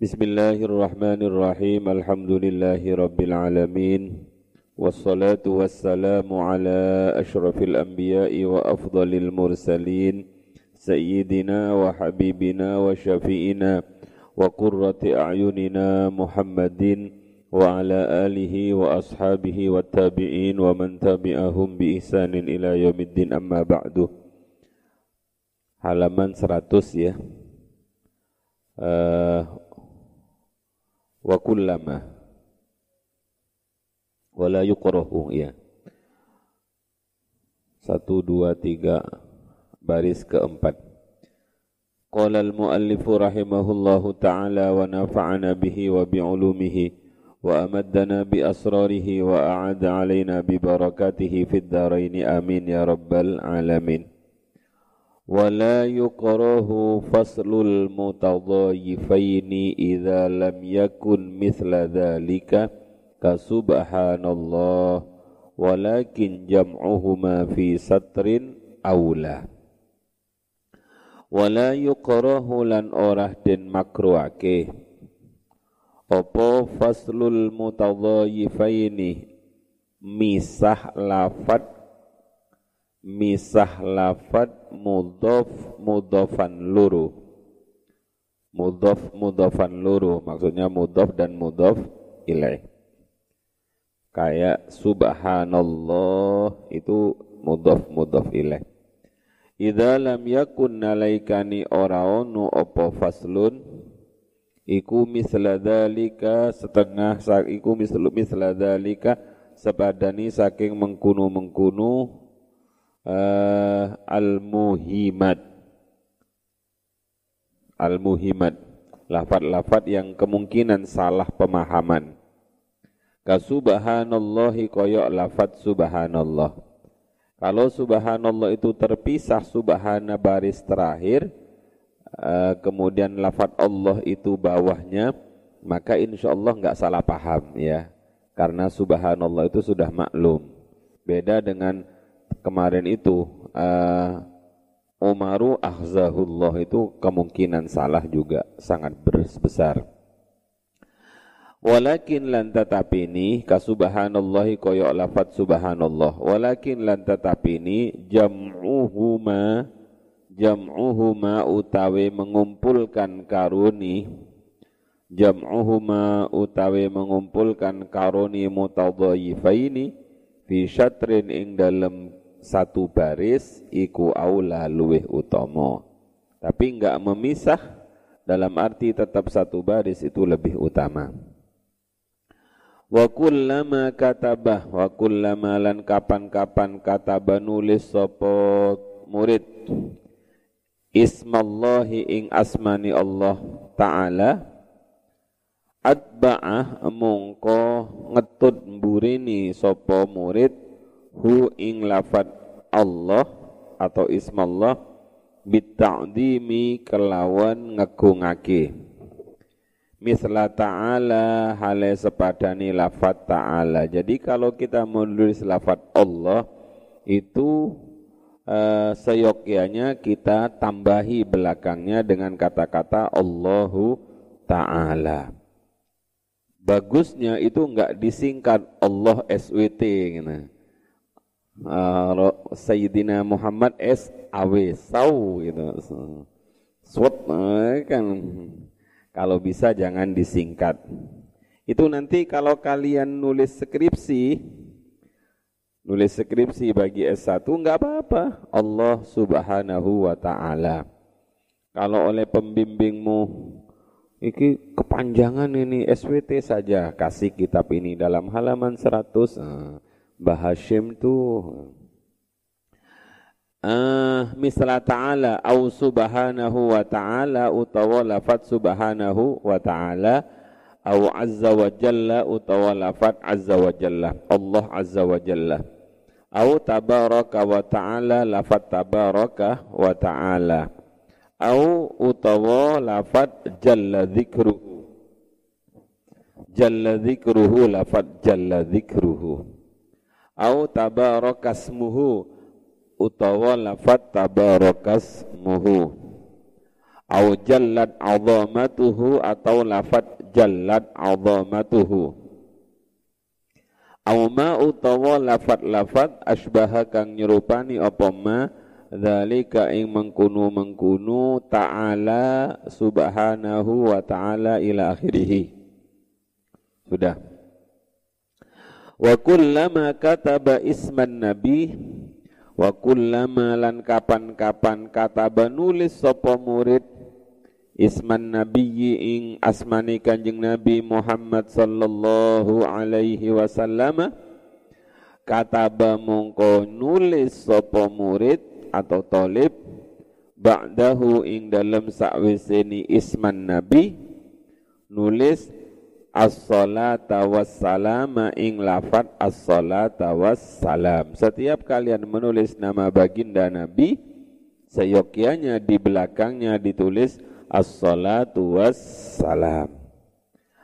بسم الله الرحمن الرحيم الحمد لله رب العالمين والصلاة والسلام على أشرف الأنبياء وأفضل المرسلين سيدنا وحبيبنا وشفينا وقرة أعيننا محمد وعلى آله وأصحابه والتابعين ومن تبعهم بإحسان إلى يوم الدين أما بعد على من سراتوس wa kullama. Wala yukrahu ya satu dua tiga baris keempat. Qala al muallif rahimahullahu taala wa nafa'ana bihi wa bi wa amaddana bi asrarihi wa a'ada alaina bi barakatihi fid dharain amin ya rabbal alamin ولا يكره فصل المتضايفين إذا لم يكن مثل ذلك كسبحان الله ولكن جمعهما في ستر أولى ولا يكره لن أراه دن مكروعك Opo faslul mutadhayifaini misah lafad misah lafad mudhof mudhofan luru. Mudhof mudhofan luru. Maksudnya mudhof dan mudhof ilaih kayak subhanallah itu mudhof mudhof ilaih Idza lam yakun nalaikani ora ono apa faslun iku misla dzalika setengah iku mislu misla dzalika sepadani saking mengkunu-mengkunu uh, al-muhimat al-muhimat lafat-lafat yang kemungkinan salah pemahaman. Kasubhanallahi koyok lafat subhanallah. Kalau subhanallah itu terpisah subhana baris terakhir uh, kemudian lafat Allah itu bawahnya maka insya Allah nggak salah paham ya. Karena subhanallah itu sudah maklum. Beda dengan kemarin itu uh, Umaru ahzahullah itu kemungkinan salah juga sangat besar. Walakin lan tetapi ini kasubhanallahi koyok lafat subhanallah. Walakin lan tetapi ini jam'uhuma jam'uhuma utawi mengumpulkan karuni jam'uhuma utawi mengumpulkan karuni mutadhayifaini fi syatrin ing dalam satu baris iku aula luweh utama. Tapi enggak memisah dalam arti tetap satu baris itu lebih utama. Wa kullama katabah wa kullama lan kapan-kapan kataba nulis sapa murid ismallahi ing asmani Allah taala atba'ah mongko ngetut mburini sapa murid hu ing lafat Allah atau ismallah bita'dimi kelawan ngegungake. Misla ta'ala hale sepadani lafat ta'ala. Jadi kalau kita menulis lafat Allah itu uh, seyogyanya kita tambahi belakangnya dengan kata-kata Allahu Ta'ala. Bagusnya itu enggak disingkat Allah SWT gitu uh, Sayyidina Muhammad S AW Sau gitu. Swat eh, kan kalau bisa jangan disingkat. Itu nanti kalau kalian nulis skripsi nulis skripsi bagi S1 enggak apa-apa. Allah Subhanahu wa taala. Kalau oleh pembimbingmu Iki kepanjangan ini SWT saja kasih kitab ini dalam halaman 100. Nah, Mbah Hashim tuh uh, misla ta'ala au subhanahu wa ta'ala utawa lafat subhanahu wa ta'ala au azza wa jalla utawa lafat azza wa jalla Allah azza wa jalla. Au tabaraka wa ta'ala lafat tabaraka wa ta'ala. Au utawa lafat jalla dzikruhu jalla dzikruhu lafat jalla dzikruhu au tabarakasmuhu utawa lafat tabarakasmuhu au jallat azamatuhu atau lafat jallat azamatuhu. Au ma utawa lafat-lafat asbaha kang nyerupani apa ma dzalika ing mengkunu mengkunu ta'ala subhanahu wa ta'ala ila akhirih. Sudah wa kullama kataba isman nabi wa kullama lan kapan-kapan kataba nulis sapa murid isman nabiyyi ing asmani kanjeng Nabi Muhammad sallallahu alaihi wasallam. Kataba mongko nulis sapa murid atau talib ba'dahu ing dalam sakwiseni isman nabi nulis as-salata wassalama ing lafat as-salata wassalam. Setiap kalian menulis nama baginda nabi seyogyanya di belakangnya ditulis as-salatu wassalam.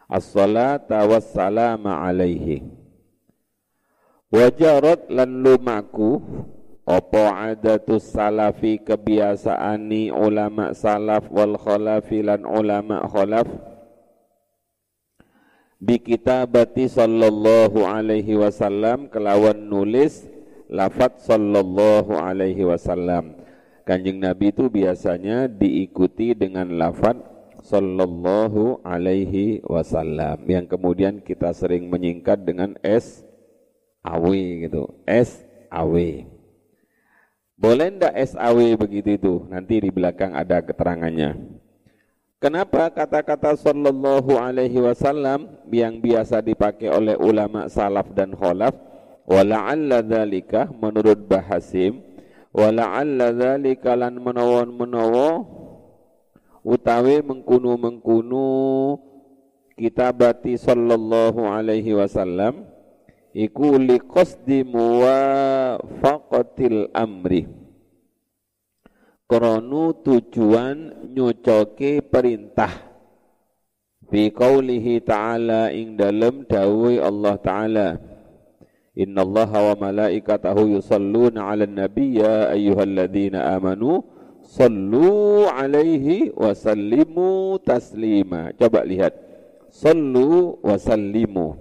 As-salata wassalama alaihi. Wajarat lan lumaku opo adatus salafi kebiasaani ulama salaf wal khalafi lan ulama khalaf bi kitabati sallallahu alaihi wasallam kelawan nulis lafat sallallahu alaihi wasallam Kanjeng Nabi itu biasanya diikuti dengan lafaz sallallahu alaihi wasallam yang kemudian kita sering menyingkat dengan S AW gitu. S AW. Boleh ndak SAW begitu itu? Nanti di belakang ada keterangannya. Kenapa kata-kata sallallahu alaihi wasallam yang biasa dipakai oleh ulama salaf dan khalaf wala'alla dzalika menurut Bahasim wala'alla dzalika lan menawon menawa utawi mengkunu mengkunu kitabati sallallahu alaihi wasallam iku liqasdi muwafaqatil amri kronu tujuan nyocoke perintah fi qaulihi ta'ala ing dalem dawuh Allah ta'ala Inna Allah wa malaikatahu yusalluna ala nabi ya ayyuhalladzina amanu sallu alaihi wa sallimu taslima. Coba lihat. Sallu wa sallimu.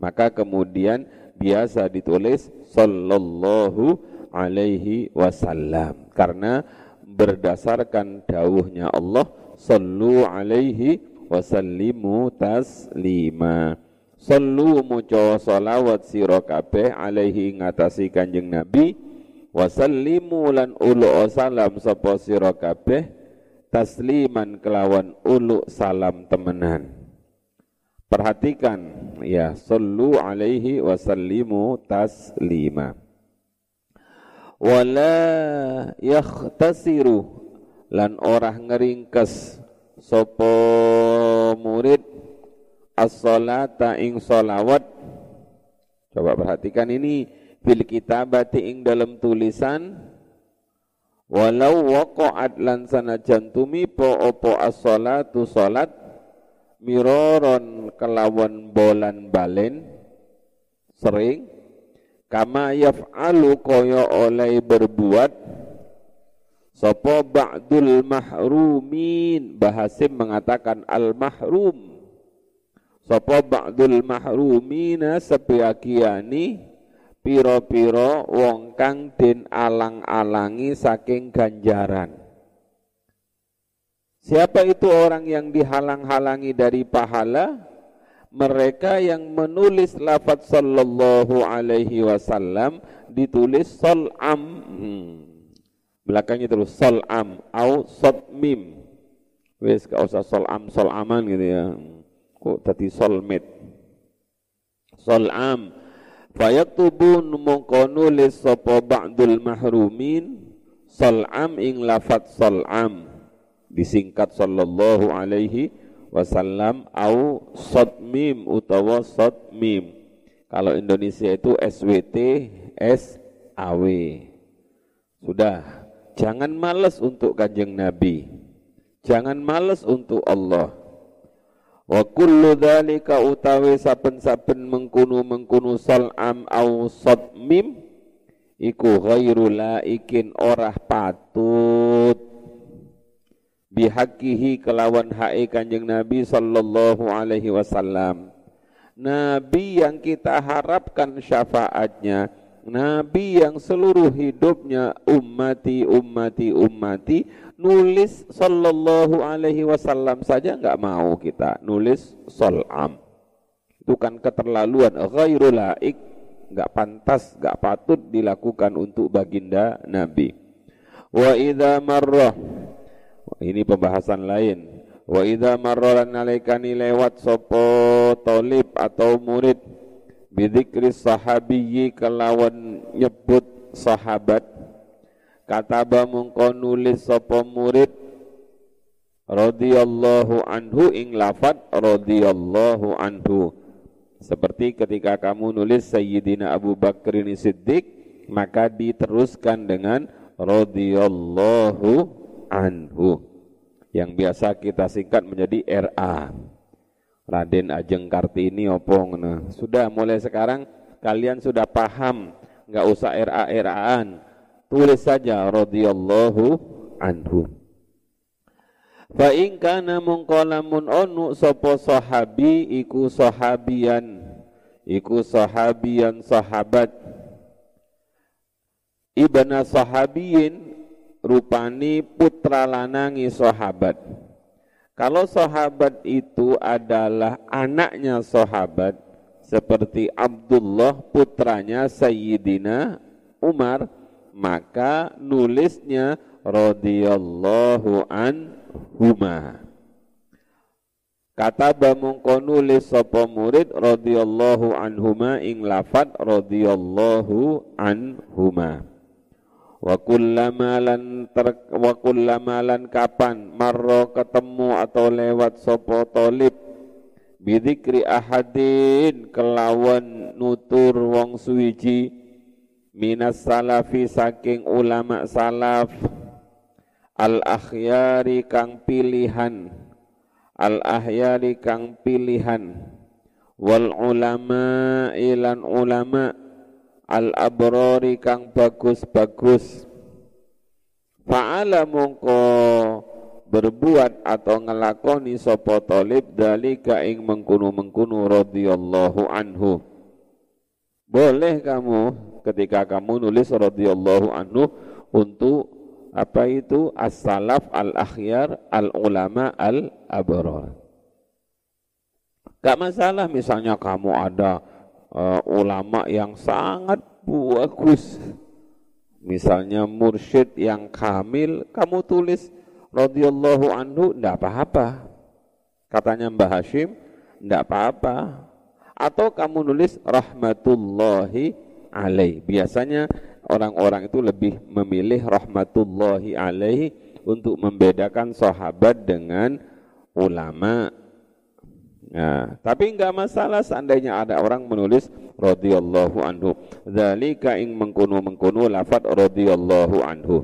Maka kemudian biasa ditulis sallallahu alaihi wasallam karena berdasarkan dawuhnya Allah sallu alaihi wasallimu taslima. Sallu muca salawat sira kabeh alaihi ngatasi Kanjeng Nabi wasallimu lan ulu salam sapa sira kabeh tasliman kelawan ulu salam temenan. Perhatikan ya sallu alaihi wasallimu taslima. Wala yakhtasiru. Lan orah ngeringkes sapa murid as-salata ing solawat coba perhatikan ini. Fil kitabati ing dalam tulisan walau waqa'at lan sanajan tumipo opo as-salatu salat miroron kelawan bolan balen. Sering kama yaf'alu koyo oleh berbuat Sopo ba'dul mahrumin. Bahasim mengatakan al mahrum sapa ba'dul mahrumina sebagiani piro-piro wong kang den alang-alangi saking ganjaran. Siapa itu orang yang dihalang-halangi dari pahala? Mereka yang menulis lafaz sallallahu alaihi wasallam ditulis sol'am. Hmm. Belakangnya terus sol'am au sotmim. Wes gak usah sol'am sol'aman gitu ya kok tadi solmit solam fayaktubun mongko nulis sapa ba'dul mahrumin solam ing lafat solam disingkat sallallahu alaihi wasallam au sotmim utawa sotmim kalau Indonesia itu SWT SAW sudah. Jangan males untuk kanjeng Nabi. Jangan males untuk Allah. Wa kullu dzalika utawi saben-saben mengkunu-mengkunu sal'am au mim iku ghairu laikin orah patut bihakihi kelawan hae kanjeng Nabi sallallahu alaihi wasallam. Nabi yang kita harapkan syafaatnya Nabi yang seluruh hidupnya ummati ummati ummati nulis sallallahu alaihi wasallam saja nggak mau kita. Nulis salam. Itu kan keterlaluan. Ghairul laik. Nggak pantas nggak patut dilakukan untuk baginda Nabi. Wa idza marrah ini pembahasan lain. Wa idza marra alaikani lewat sopo tolib atau murid bidzikri sahabiyyi kelawan nyebut sahabat. Kataba mungko nulis sapa murid radhiyallahu anhu ing lafat radhiyallahu anhu. Seperti ketika kamu nulis Sayyidina Abu Bakar ini Siddiq maka diteruskan dengan radhiyallahu anhu yang biasa kita singkat menjadi RA Raden Ajeng Kartini opong. Nah, sudah mulai sekarang kalian sudah paham, nggak usah RA-RAan. Tulis saja radhiyallahu anhu. Fa in kana mungqalamun onu sapa sahabi iku sahabian iku sahabian sahabat ibna sahabiyin rupani putra lanangi sahabat kalau sahabat itu adalah anaknya sahabat seperti Abdullah putranya Sayyidina Umar, maka nulisnya radhiyallahu anhuma. Kata bamungko nulis sapa murid radhiyallahu anhuma ing lafat radhiyallahu anhuma wa kullama lan ter, wa kapan marro ketemu atau lewat sopo tolib. Ahadin kelawan nutur wong suwiji. Minas salafi saking ulama salaf. Al akhyari kang pilihan. Al ahyari kang pilihan. Wal ulama ilan ulama al abrori kang bagus-bagus. Fa'ala mongko berbuat atau ngelakoni sapa talib dalika ing mengkunu-mengkunu radhiyallahu anhu. Boleh kamu ketika kamu nulis radhiyallahu anhu untuk apa itu? As-salaf al-akhyar al-ulama al-abrar Gak masalah misalnya kamu ada uh, ulama yang sangat bagus. Misalnya mursyid yang kamil, kamu tulis radhiyallahu anhu ndak apa-apa. Katanya Mbah Hashim, ndak apa-apa. Atau kamu nulis rahmatullahi alaih. Biasanya orang-orang itu lebih memilih rahmatullahi alaih untuk membedakan sahabat dengan ulama Nah, tapi enggak masalah seandainya ada orang menulis radhiyallahu anhu. Dzalika ing mengkono-mengkono lafat radhiyallahu anhu.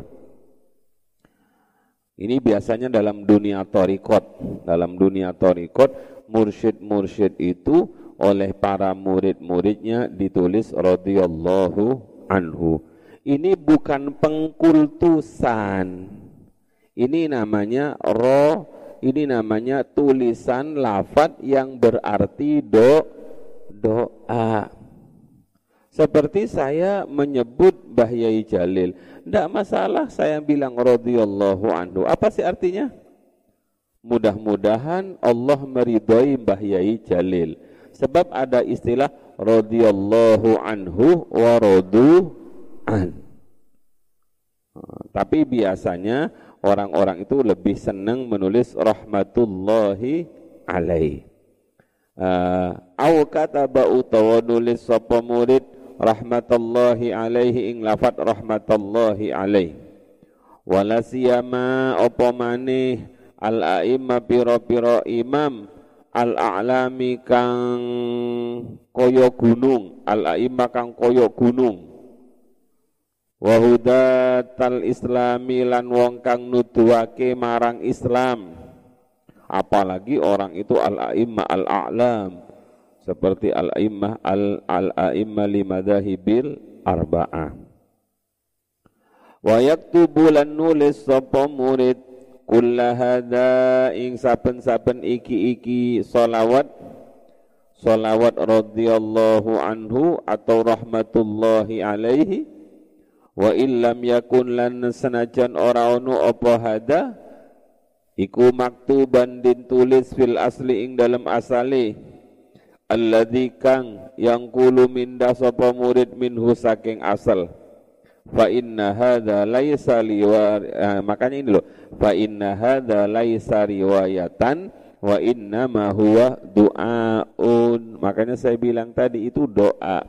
Ini biasanya dalam dunia torikot. Dalam dunia torikot, mursyid-mursyid itu oleh para murid-muridnya ditulis radhiyallahu anhu. Ini bukan pengkultusan. Ini namanya roh ini namanya tulisan lafat yang berarti do doa. Seperti saya menyebut Bahyai Jalil. Tidak masalah saya bilang radhiyallahu anhu. Apa sih artinya? Mudah-mudahan Allah meridhoi Bahyai Jalil. Sebab ada istilah radhiyallahu anhu wa radu an. Tapi biasanya orang-orang itu lebih senang menulis rahmatullahi alaih. Uh, au kataba utawa nulis sapa murid rahmatullahi alaihi ing lafat rahmatullahi alaih. Wala siyama apa maneh al aimma pira-pira imam al a'lami kang kaya gunung al aimma kang kaya gunung wa hudatal islami lan wong kang nuduhake marang Islam. Apalagi orang itu al a'immah al a'lam seperti al a'immah al al a'immah limadahibil arba'ah. Wa yaktubu lan nulis sapa murid kulla hadza ing saben-saben iki-iki solawat. Solawat radhiyallahu anhu atau rahmatullahi alaihi wa illam yakun lan senajan ora ono apa hada iku maktuban din tulis fil asli ing dalam asali alladzi kang yang kulu minda sapa murid minhu saking asal. Fa inna hadza laisa eh, makanya ini loh fa inna hadza laisa riwayatan wa inna ma huwa du'aun. Makanya saya bilang tadi itu doa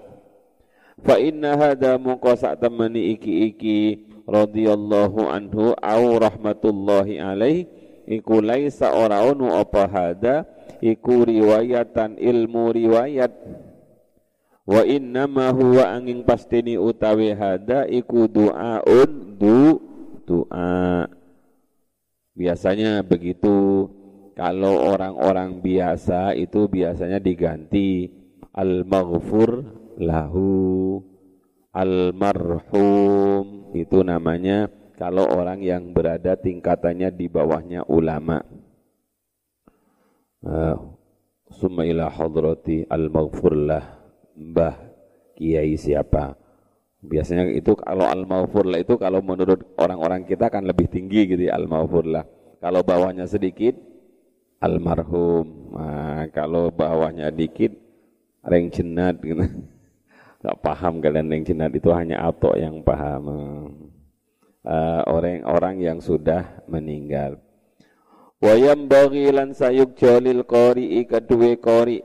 fa inna hadza muqasa temani iki-iki radhiyallahu anhu au rahmatullahi alaih iku laisa ora ono apa hada iku riwayatan ilmu riwayat. Wa inna ma huwa angin pastini utawi hada iku du'aun du doa biasanya begitu. Kalau orang-orang biasa itu biasanya diganti. Al-maghfur lahu al-marhum. Itu namanya kalau orang yang berada tingkatannya di bawahnya ulama. Uh, summa ila hadrati al-maghfur lah mbah kiai siapa? Biasanya itu kalau al maufurlah itu kalau menurut orang-orang kita kan lebih tinggi gitu ya al maufurlah kalau bawahnya sedikit almarhum. Nah, kalau bawahnya dikit reng cenat gitu nggak paham kalian reng cenat itu hanya atok yang paham. Orang-orang uh, yang sudah meninggal. Wayam bagilan sayuk jalil qori kedua qori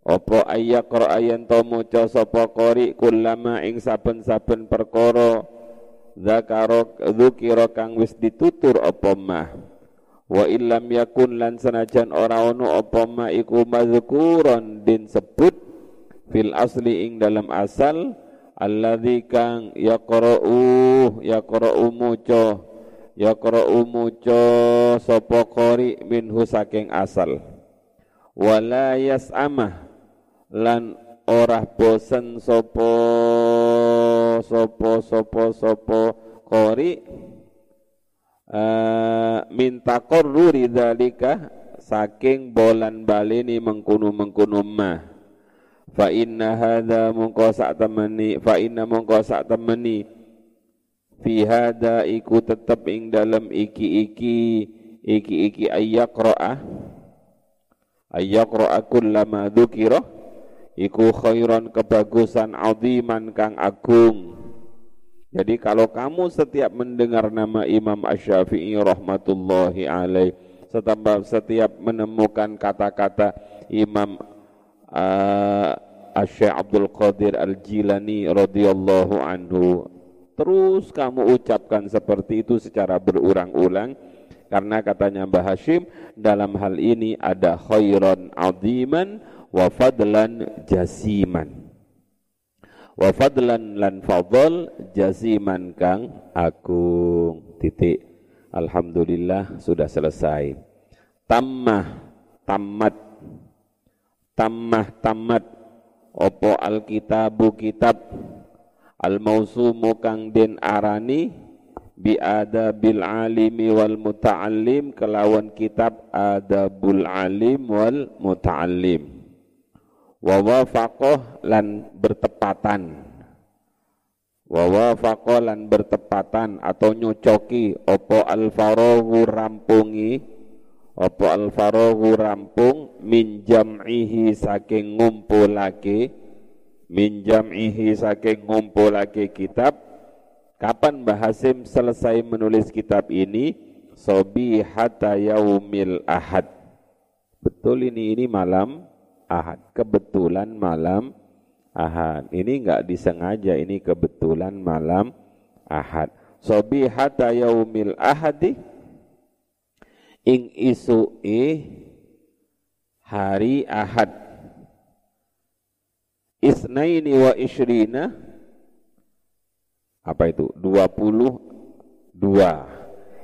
Apa ayyaqra ayan to maca sapa qari kullama ing saben-saben perkara zakara dzukira kang wis ditutur apa mah. Wa illam yakun lan sanajan ora ono apa mah iku mazkuron din sebut fil asli ing dalam asal alladzi kang yaqra'u yaqra'u maca yaqra'u maca sapa qari minhu saking asal. Wala yas'amah lan ora bosen sopo sopo sopo sopo kori uh, minta koruri dalika saking bolan balini mengkunu mengkunu mah fa inna hadza mungko sak temeni fa inna mungko sak temeni. Fi hadza iku tetep ing dalam iki-iki iki-iki ayyaqra'ah ayyaqra'a kullama dzukira iku khairan kebagusan aziman kang agung. Jadi kalau kamu setiap mendengar nama Imam Ash-Syafi'i rahmatullahi alaih setiap, setiap menemukan kata-kata Imam uh, Asy Abdul Qadir Al-Jilani radhiyallahu anhu. Terus kamu ucapkan seperti itu secara berulang-ulang karena katanya Mbah Hashim dalam hal ini ada khairan aziman wa fadlan jasiman. Wa fadlan lan fadl jasiman kang agung. Titik. Alhamdulillah sudah selesai. Tammah tamat tammah tamat. Opo alkitabu kitab. Al mausumu kang den arani. Bi adabil alimi wal muta'allim. Kelawan kitab adabul alim wal muta'allim. Wa wafaqah lan bertepatan. Wa wafaqah lan bertepatan atau nyocoki. Opo al rampungi. Opo al rampung min jam'ihi saking ngumpulake min jam'ihi saking ngumpulake kitab kapan Mbah Hasim selesai menulis kitab ini sobi hatta yaumil ahad betul ini ini malam Ahad. Kebetulan malam Ahad. Ini enggak disengaja, ini kebetulan malam Ahad. Sobi hatta yaumil ahadi ing isu'i hari Ahad. Isnaini wa ishrina apa itu? 22.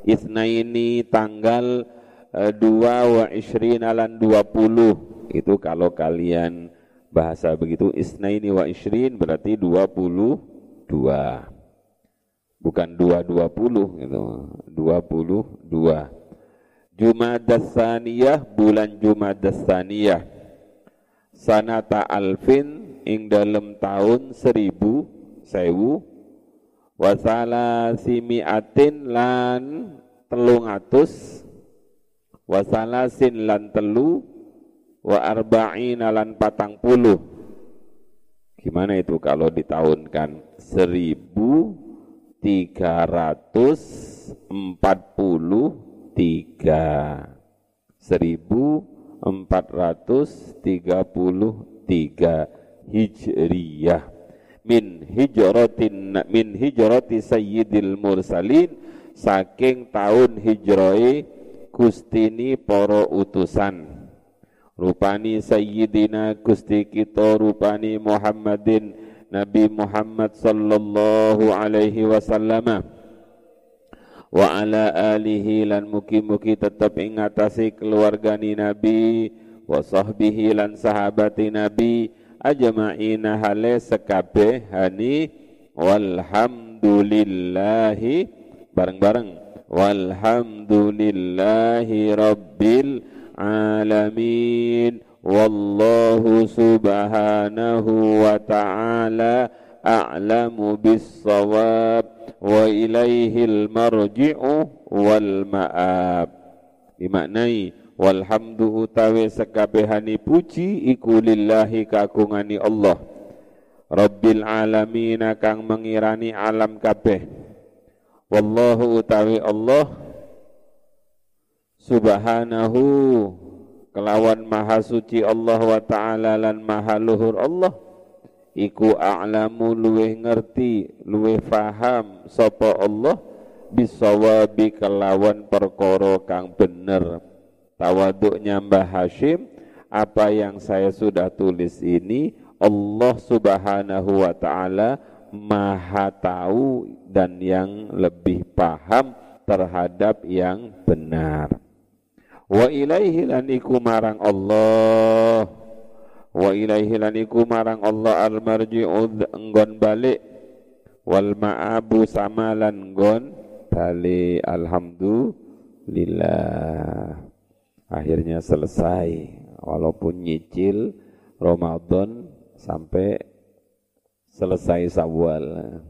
Isnaini tanggal eh, dua wa ishrina lan 20 itu kalau kalian bahasa begitu isnaini wa ishrin berarti 22 bukan 220 gitu 22 Jumadas Saniyah bulan Jumadas Saniyah sanata alfin ing dalam tahun seribu sewu. Wasala simiatin lan telung atus wasala sin lan telu. Wa arba'in lan patang puluh. Gimana itu kalau ditahunkan? Seribu tiga ratus empat puluh tiga seribu empat ratus tiga puluh tiga hijriyah. Min hijratin min hijrati sayyidil mursalin saking tahun hijrai gustini poro utusan. Rupani sayyidina gusti kita rupani Muhammadin Nabi Muhammad sallallahu alaihi wasallam wa ala alihi lan muki-muki tetap ingatasi keluarga ni Nabi wa sahbihi lan sahabati Nabi ajma'ina hale sekabe hani walhamdulillahi bareng-bareng walhamdulillahi rabbil alamin wallahu subhanahu wa ta'ala a'lamu bis sawab wa ilaihil marji'u wal ma'ab dimaknai walhamdu utawi sekabehani puji iku lillahi kagungani Allah. Rabbil alamin kang mengirani alam kabeh. Wallahu utawi Allah subhanahu kelawan maha suci Allah wa ta'ala lan maha luhur Allah iku a'lamu luweh ngerti luweh faham sapa Allah bisawabi kelawan perkara kang bener. Tawaduknya Mbah Hashim apa yang saya sudah tulis ini Allah subhanahu wa ta'ala maha tahu dan yang lebih paham terhadap yang benar. Wa ilaihi lan iku marang Allah wa ilaihi lan iku marang Allah al marji'u nggon balik. Wal ma'abu samalan nggon balik. Alhamdulillah. Akhirnya selesai. Walaupun nyicil Ramadan sampai selesai Sawal